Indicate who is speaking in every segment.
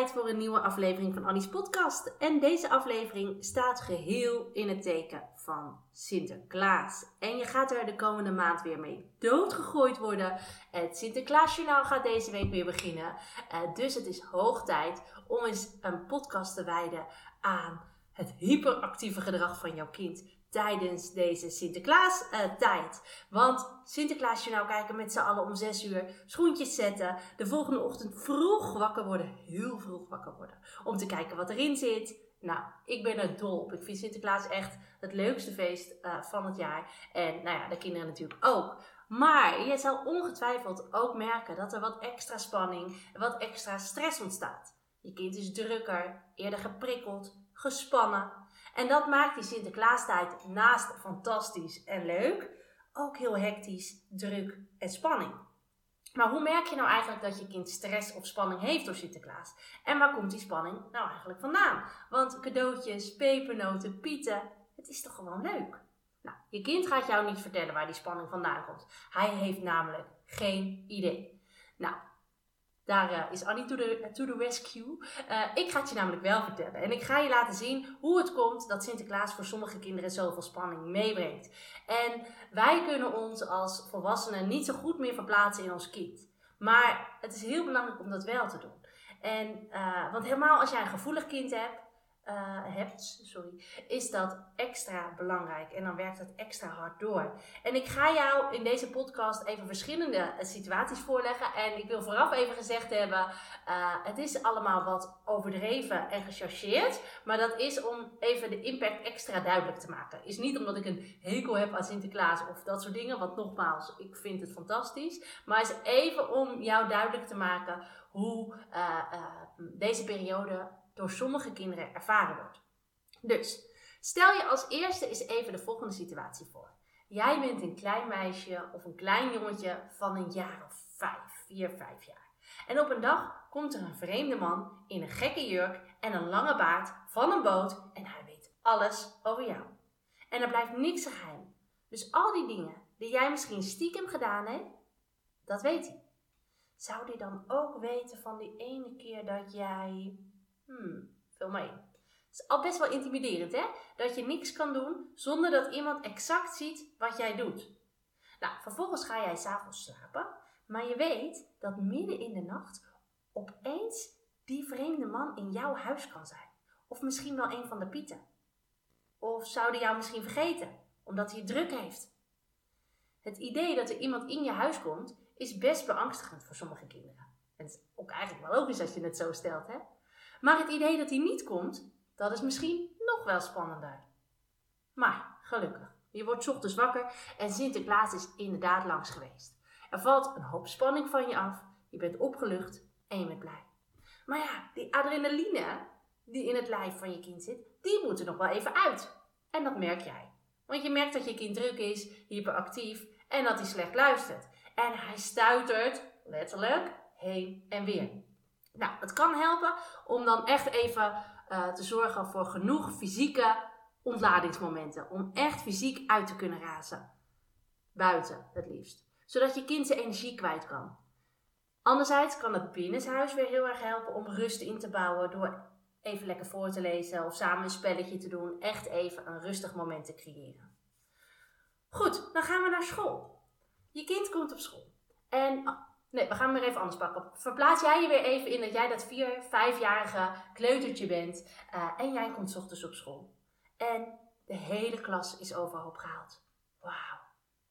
Speaker 1: Tijd voor een nieuwe aflevering van Annie's podcast. En deze aflevering staat geheel in het teken van Sinterklaas. En je gaat er de komende maand weer mee doodgegooid worden. Het Sinterklaasjournaal gaat deze week weer beginnen. Uh, dus het is hoog tijd om eens een podcast te wijden aan het hyperactieve gedrag van jouw kind tijdens deze Sinterklaas uh, tijd. Want Sinterklaasjournaal kijken met z'n allen om 6 uur, schoentjes zetten, de volgende ochtend vroeg wakker worden, heel vroeg wakker worden, om te kijken wat erin zit. Nou, ik ben er dol op. Ik vind Sinterklaas echt het leukste feest uh, van het jaar. En nou ja, de kinderen natuurlijk ook. Maar je zal ongetwijfeld ook merken dat er wat extra spanning, wat extra stress ontstaat. Je kind is drukker, eerder geprikkeld, gespannen. En dat maakt die Sinterklaastijd naast fantastisch en leuk ook heel hectisch, druk en spanning. Maar hoe merk je nou eigenlijk dat je kind stress of spanning heeft door Sinterklaas? En waar komt die spanning nou eigenlijk vandaan? Want cadeautjes, pepernoten, pieten, het is toch gewoon leuk? Nou, je kind gaat jou niet vertellen waar die spanning vandaan komt. Hij heeft namelijk geen idee. Nou, daar uh, is Annie to the, to the rescue. Uh, ik ga het je namelijk wel vertellen. En ik ga je laten zien hoe het komt dat Sinterklaas voor sommige kinderen zoveel spanning meebrengt. En wij kunnen ons als volwassenen niet zo goed meer verplaatsen in ons kind. Maar het is heel belangrijk om dat wel te doen. En, uh, want helemaal als jij een gevoelig kind hebt, uh, hebt, sorry, is dat extra belangrijk. En dan werkt het extra hard door. En ik ga jou in deze podcast even verschillende situaties voorleggen. En ik wil vooraf even gezegd hebben, uh, het is allemaal wat overdreven en gechargeerd. Maar dat is om even de impact extra duidelijk te maken. Is niet omdat ik een hekel heb aan Sinterklaas of dat soort dingen. Want nogmaals, ik vind het fantastisch. Maar is even om jou duidelijk te maken hoe deze periode door sommige kinderen ervaren wordt. Dus stel je als eerste eens even de volgende situatie voor. Jij bent een klein meisje of een klein jongetje van een jaar of vijf, vier, vijf jaar. En op een dag komt er een vreemde man in een gekke jurk en een lange baard van een boot en hij weet alles over jou. En er blijft niks geheim. Dus al die dingen die jij misschien stiekem gedaan hebt, dat weet hij. Zou hij dan ook weten van die ene keer dat jij Hmm, vul maar in. Het is al best wel intimiderend, hè? Dat je niks kan doen zonder dat iemand exact ziet wat jij doet. Nou, vervolgens ga jij s'avonds slapen, maar je weet dat midden in de nacht opeens die vreemde man in jouw huis kan zijn. Of misschien wel een van de pieten. Of zou die jou misschien vergeten, omdat hij druk heeft. Het idee dat er iemand in je huis komt, is best beangstigend voor sommige kinderen. En het is ook eigenlijk wel logisch als je het zo stelt, hè? Maar het idee dat hij niet komt, dat is misschien nog wel spannender. Maar gelukkig, je wordt ochtends wakker en Sinterklaas is inderdaad langs geweest. Er valt een hoop spanning van je af, je bent opgelucht en je bent blij. Maar ja, die adrenaline die in het lijf van je kind zit, die moet er nog wel even uit. En dat merk jij. Want je merkt dat je kind druk is, hyperactief en dat hij slecht luistert. En hij stuitert, letterlijk, heen en weer. Nou, het kan helpen om dan echt even uh, te zorgen voor genoeg fysieke ontladingsmomenten. Om echt fysiek uit te kunnen razen. Buiten het liefst. Zodat je kind zijn energie kwijt kan. Anderzijds kan het binnenshuis weer heel erg helpen om rust in te bouwen door even lekker voor te lezen of samen een spelletje te doen. Echt even een rustig moment te creëren. Goed, dan gaan we naar school. Je kind komt op school. En Nee, we gaan hem weer even anders pakken. Verplaats jij je weer even in dat jij dat vier, vijfjarige kleutertje bent. Uh, en jij komt ochtends op school. En de hele klas is overhoop gehaald. Wauw.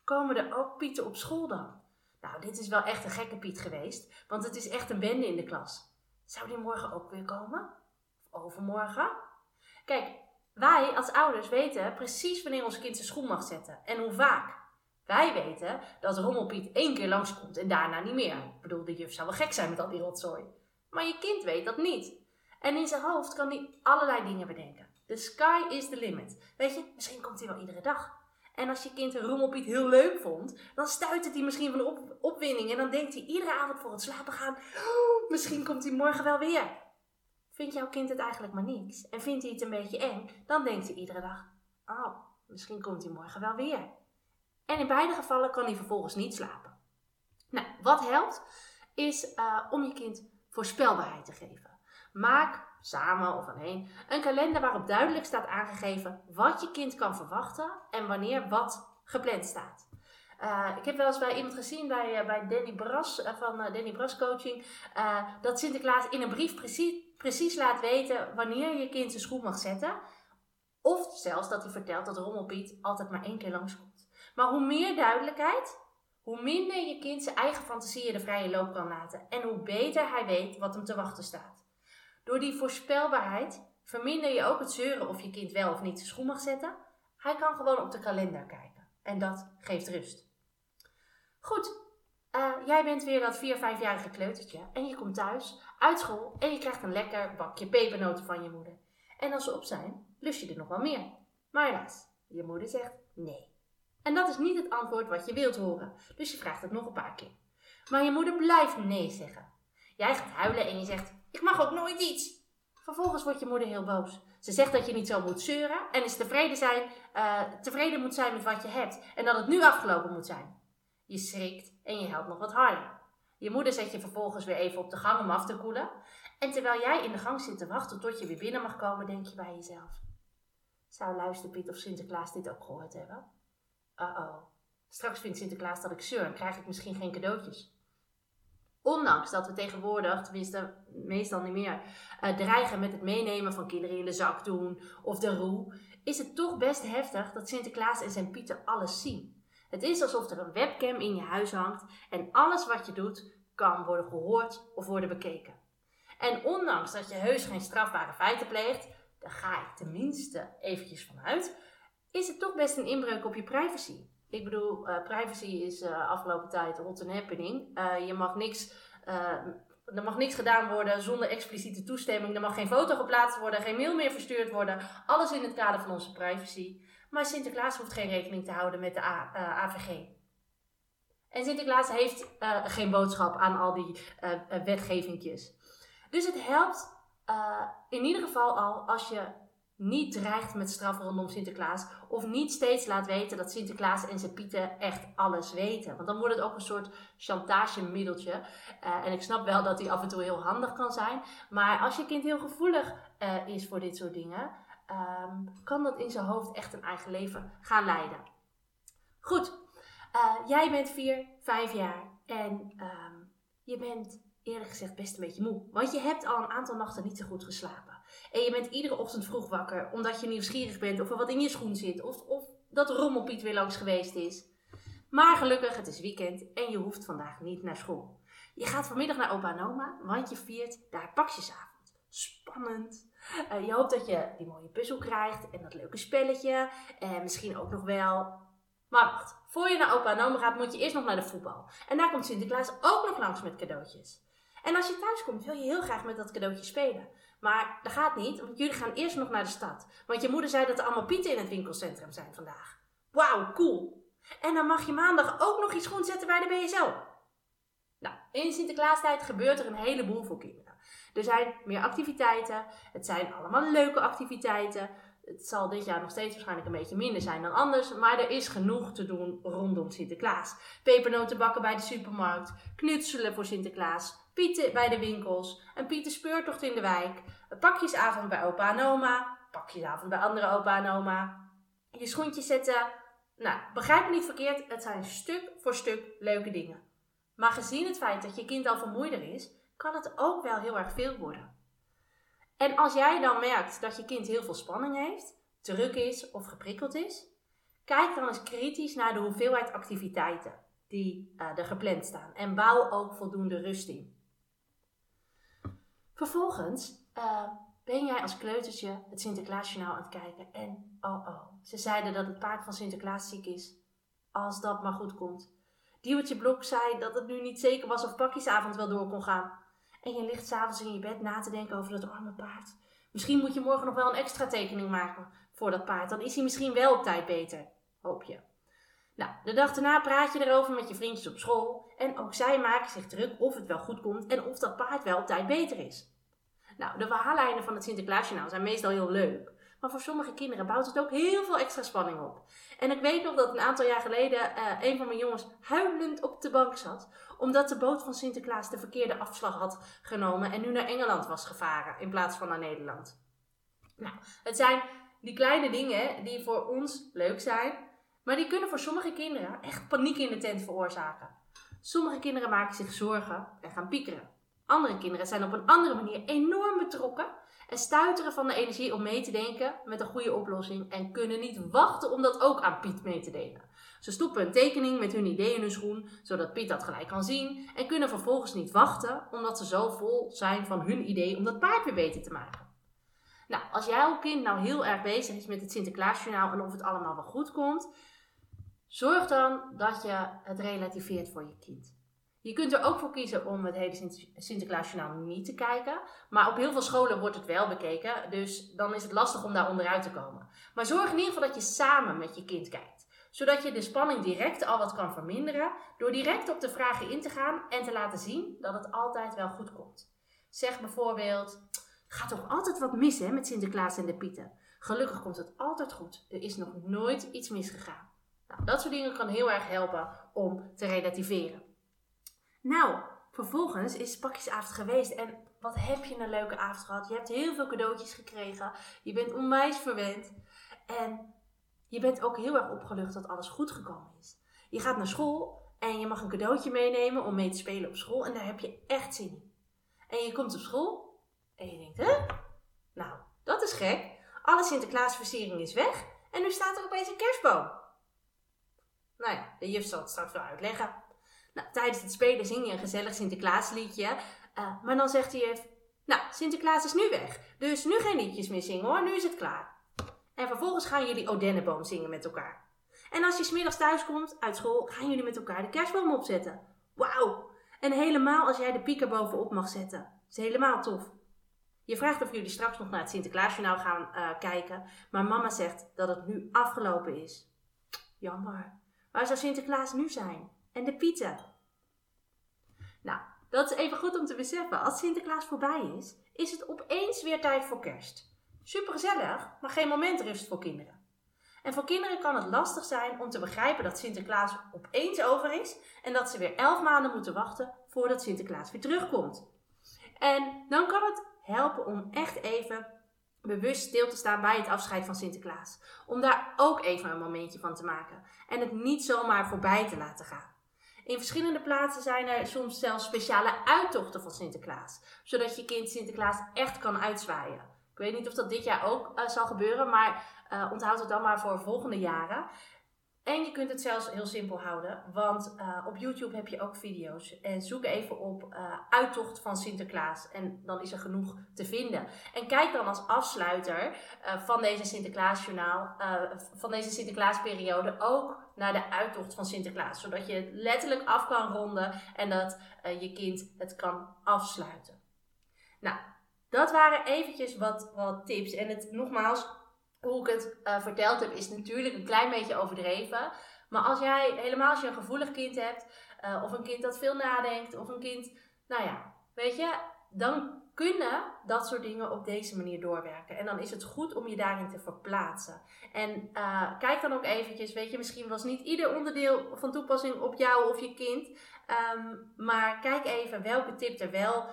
Speaker 1: Komen er ook Pieten op school dan? Nou, dit is wel echt een gekke Piet geweest. Want het is echt een bende in de klas. Zou die morgen ook weer komen? Of overmorgen? Kijk, Wij als ouders weten precies wanneer ons kind zijn schoen mag zetten en hoe vaak. Wij weten dat Rommelpiet één keer langskomt en daarna niet meer. Ik bedoel, de juf zou wel gek zijn met al die rotzooi. Maar je kind weet dat niet. En in zijn hoofd kan hij allerlei dingen bedenken. The sky is the limit. Weet je, misschien komt hij wel iedere dag. En als je kind rommelpiet heel leuk vond, dan stuitert hij misschien van de op opwinding. En dan denkt hij iedere avond voor het slapen gaan, oh, misschien komt hij morgen wel weer. Vindt jouw kind het eigenlijk maar niks en vindt hij het een beetje eng, dan denkt hij iedere dag, oh, misschien komt hij morgen wel weer. En in beide gevallen kan hij vervolgens niet slapen. Nou, wat helpt, is uh, om je kind voorspelbaarheid te geven. Maak samen of alleen een kalender waarop duidelijk staat aangegeven wat je kind kan verwachten en wanneer wat gepland staat. Uh, ik heb wel eens bij iemand gezien, bij, uh, bij Danny Bras van Danny Bras Coaching, dat Sinterklaas in een brief precies, precies laat weten wanneer je kind zijn schoen mag zetten. Of zelfs dat hij vertelt dat Rommelpiet altijd maar één keer langskomt. Maar hoe meer duidelijkheid, hoe minder je kind zijn eigen fantasieën de vrije loop kan laten en hoe beter hij weet wat hem te wachten staat. Door die voorspelbaarheid verminder je ook het zeuren of je kind wel of niet zijn schoen mag zetten. Hij kan gewoon op de kalender kijken en dat geeft rust. Goed, uh, jij bent weer dat 4, 5-jarige kleutertje en je komt thuis uit school en je krijgt een lekker bakje pepernoten van je moeder. En als ze op zijn, lust je er nog wel meer. Maar helaas, je moeder zegt nee. En dat is niet het antwoord wat je wilt horen, dus je vraagt het nog een paar keer. Maar je moeder blijft nee zeggen. Jij gaat huilen en je zegt: Ik mag ook nooit iets. Vervolgens wordt je moeder heel boos. Ze zegt dat je niet zo moet zeuren en is tevreden, zijn, uh, tevreden moet zijn met wat je hebt en dat het nu afgelopen moet zijn. Je schrikt en je helpt nog wat harder. Je moeder zet je vervolgens weer even op de gang om af te koelen. En terwijl jij in de gang zit te wachten tot je weer binnen mag komen, denk je bij jezelf: Zou luisterpiet of Sinterklaas dit ook gehoord hebben? Uh-oh. Straks vindt Sinterklaas dat ik zeur en krijg ik misschien geen cadeautjes. Ondanks dat we tegenwoordig, tenminste meestal niet meer, uh, dreigen met het meenemen van kinderen in de zak doen of de roe, is het toch best heftig dat Sinterklaas en zijn Pieter alles zien. Het is alsof er een webcam in je huis hangt en alles wat je doet kan worden gehoord of worden bekeken. En ondanks dat je heus geen strafbare feiten pleegt, daar ga ik tenminste eventjes vanuit, is het toch best een inbreuk op je privacy. Ik bedoel, uh, privacy is uh, afgelopen tijd hot and happening. Uh, je mag niks, er mag niks gedaan worden zonder expliciete toestemming. Er mag geen foto geplaatst worden, geen mail meer verstuurd worden. Alles in het kader van onze privacy. Maar Sinterklaas hoeft geen rekening te houden met de AVG. En Sinterklaas heeft geen boodschap aan al die wetgevingjes. Dus het helpt in ieder geval al als je niet dreigt met straffen rondom Sinterklaas. Of niet steeds laat weten dat Sinterklaas en zijn pieten echt alles weten. Want dan wordt het ook een soort chantagemiddeltje. Uh, en ik snap wel dat die af en toe heel handig kan zijn. Maar als je kind heel gevoelig uh, is voor dit soort dingen, um, kan dat in zijn hoofd echt een eigen leven gaan leiden. Goed, uh, jij bent 4, 5 jaar en um, je bent eerlijk gezegd best een beetje moe. Want je hebt al een aantal nachten niet zo goed geslapen. En je bent iedere ochtend vroeg wakker omdat je nieuwsgierig bent of er wat in je schoen zit. Of, of dat Rommelpiet weer langs geweest is. Maar gelukkig, het is weekend en je hoeft vandaag niet naar school. Je gaat vanmiddag naar opa en want je viert daar pakjesavond. Spannend. Uh, je hoopt dat je die mooie puzzel krijgt en dat leuke spelletje. En misschien ook nog wel... Maar wacht, voor je naar opa en oma gaat, moet je eerst nog naar de voetbal. En daar komt Sinterklaas ook nog langs met cadeautjes. En als je thuis komt, wil je heel graag met dat cadeautje spelen. Maar dat gaat niet, want jullie gaan eerst nog naar de stad. Want je moeder zei dat er allemaal pieten in het winkelcentrum zijn vandaag. Wauw, cool. En dan mag je maandag ook nog je schoen zetten bij de BSO. Nou, in Sinterklaastijd gebeurt er een heleboel voor kinderen. Er zijn meer activiteiten. Het zijn allemaal leuke activiteiten. Het zal dit jaar nog steeds waarschijnlijk een beetje minder zijn dan anders. Maar er is genoeg te doen rondom Sinterklaas. Pepernoten bakken bij de supermarkt. Knutselen voor Sinterklaas. Pieten bij de winkels, een Pieter speurtocht in de wijk, een pakjesavond bij opa en oma, pakjesavond bij andere opa en oma, je schoentjes zetten. Nou, begrijp me niet verkeerd, het zijn stuk voor stuk leuke dingen. Maar gezien het feit dat je kind al vermoeider is, kan het ook wel heel erg veel worden. En als jij dan merkt dat je kind heel veel spanning heeft, druk is of geprikkeld is, kijk dan eens kritisch naar de hoeveelheid activiteiten die uh, er gepland staan en bouw ook voldoende rust in. Vervolgens uh, ben jij als kleutertje het Sinterklaasjournaal aan het kijken en oh oh, ze zeiden dat het paard van Sinterklaas ziek is. Als dat maar goed komt. Diewertje Blok zei dat het nu niet zeker was of pakjesavond wel door kon gaan. En je ligt s'avonds in je bed na te denken over dat arme paard. Misschien moet je morgen nog wel een extra tekening maken voor dat paard. Dan is hij misschien wel op tijd beter. Hoop je. Nou, de dag daarna praat je erover met je vriendjes op school. En ook zij maken zich druk of het wel goed komt en of dat paard wel op tijd beter is. Nou, de verhaallijnen van het Sinterklaasjournaal zijn meestal heel leuk. Maar voor sommige kinderen bouwt het ook heel veel extra spanning op. En ik weet nog dat een aantal jaar geleden uh, een van mijn jongens huilend op de bank zat. Omdat de boot van Sinterklaas de verkeerde afslag had genomen en nu naar Engeland was gevaren in plaats van naar Nederland. Nou, het zijn die kleine dingen die voor ons leuk zijn, maar die kunnen voor sommige kinderen echt paniek in de tent veroorzaken. Sommige kinderen maken zich zorgen en gaan piekeren. Andere kinderen zijn op een andere manier enorm betrokken en stuiteren van de energie om mee te denken met een goede oplossing en kunnen niet wachten om dat ook aan Piet mee te delen. Ze stoppen een tekening met hun idee in hun schoen, zodat Piet dat gelijk kan zien en kunnen vervolgens niet wachten omdat ze zo vol zijn van hun idee om dat paard weer beter te maken. Nou, als jouw kind nou heel erg bezig is met het Sinterklaasjournaal en of het allemaal wel goed komt, zorg dan dat je het relativeert voor je kind. Je kunt er ook voor kiezen om het hele Sinterklaasjournaal niet te kijken. Maar op heel veel scholen wordt het wel bekeken. Dus dan is het lastig om daar onderuit te komen. Maar zorg in ieder geval dat je samen met je kind kijkt. Zodat je de spanning direct al wat kan verminderen. Door direct op de vragen in te gaan en te laten zien dat het altijd wel goed komt. Zeg bijvoorbeeld: Gaat toch altijd wat mis hè, met Sinterklaas en de Pieten? Gelukkig komt het altijd goed. Er is nog nooit iets misgegaan. Nou, dat soort dingen kan heel erg helpen om te relativeren. Nou, vervolgens is pakjesavond geweest en wat heb je een leuke avond gehad. Je hebt heel veel cadeautjes gekregen. Je bent onwijs verwend. En je bent ook heel erg opgelucht dat alles goed gekomen is. Je gaat naar school en je mag een cadeautje meenemen om mee te spelen op school. En daar heb je echt zin in. En je komt op school en je denkt, hè? Nou, dat is gek. Alle Sinterklaasversiering is weg. En nu staat er opeens een kerstboom. Nou ja, de juf zal het straks wel uitleggen. Nou, tijdens het spelen zing je een gezellig Sinterklaasliedje. Uh, maar dan zegt de juf, nou, Sinterklaas is nu weg. Dus nu geen liedjes meer zingen hoor, nu is het klaar. En vervolgens gaan jullie Odenneboom zingen met elkaar. En als je smiddags thuis komt uit school, gaan jullie met elkaar de kerstboom opzetten. Wauw! En helemaal als jij de pieker bovenop mag zetten. Dat is helemaal tof. Je vraagt of jullie straks nog naar het Sinterklaasjournaal gaan uh, kijken. Maar mama zegt dat het nu afgelopen is. Jammer. Waar zou Sinterklaas nu zijn? En de pieten? Nou, dat is even goed om te beseffen. Als Sinterklaas voorbij is, is het opeens weer tijd voor kerst. Super gezellig, maar geen moment rust voor kinderen. En voor kinderen kan het lastig zijn om te begrijpen dat Sinterklaas opeens over is en dat ze weer elf maanden moeten wachten voordat Sinterklaas weer terugkomt. En dan kan het helpen om echt even bewust stil te staan bij het afscheid van Sinterklaas. Om daar ook even een momentje van te maken en het niet zomaar voorbij te laten gaan. In verschillende plaatsen zijn er soms zelfs speciale uittochten van Sinterklaas, zodat je kind Sinterklaas echt kan uitzwaaien. Ik weet niet of dat dit jaar ook uh, zal gebeuren, maar uh, onthoud het dan maar voor volgende jaren. En je kunt het zelfs heel simpel houden, want uh, op YouTube heb je ook video's. En zoek even op uh, uittocht van Sinterklaas en dan is er genoeg te vinden. En kijk dan als afsluiter uh, van deze Sinterklaasjournaal, van deze Sinterklaasperiode ook naar de uittocht van Sinterklaas. Zodat je het letterlijk af kan ronden en dat je kind het kan afsluiten. Nou, dat waren eventjes wat, wat tips. En het nogmaals, hoe ik het uh, verteld heb, is natuurlijk een klein beetje overdreven. Maar als jij, helemaal als je een gevoelig kind hebt, uh, of een kind dat veel nadenkt, of een kind, nou ja, weet je, dan kunnen dat soort dingen op deze manier doorwerken. En dan is het goed om je daarin te verplaatsen. En uh, kijk dan ook eventjes, weet je, misschien was niet ieder onderdeel van toepassing op jou of je kind. Um, maar kijk even welke tip er wel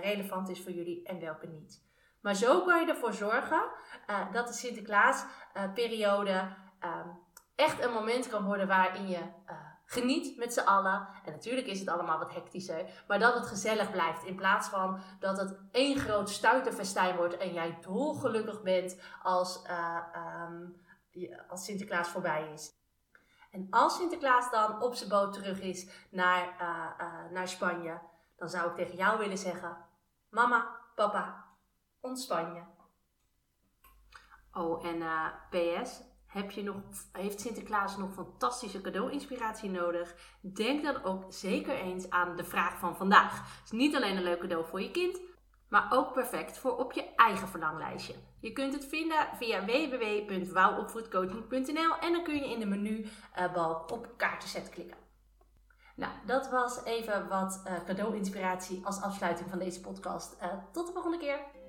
Speaker 1: relevant is voor jullie en welke niet. Maar zo kan je ervoor zorgen uh, dat de Sinterklaasperiode uh, echt een moment kan worden waarin je uh, geniet met z'n allen. En natuurlijk is het allemaal wat hectischer, maar dat het gezellig blijft. In plaats van dat het één groot stuiterfestijn wordt en jij dolgelukkig bent als, um, als Sinterklaas voorbij is. En als Sinterklaas dan op zijn boot terug is naar, naar Spanje, dan zou ik tegen jou willen zeggen: Mama, papa, ontspan je. Oh, en uh, PS, heb je nog, heeft Sinterklaas nog fantastische cadeau-inspiratie nodig? Denk dan ook zeker eens aan de vraag van vandaag. Het is niet alleen een leuk cadeau voor je kind, maar ook perfect voor op je eigen verlanglijstje. Je kunt het vinden via www.wouwopvoedcoaching.nl en dan kun je in de menubalk op kaarten klikken. Nou, dat was even wat uh, cadeau-inspiratie als afsluiting van deze podcast. Tot de volgende keer.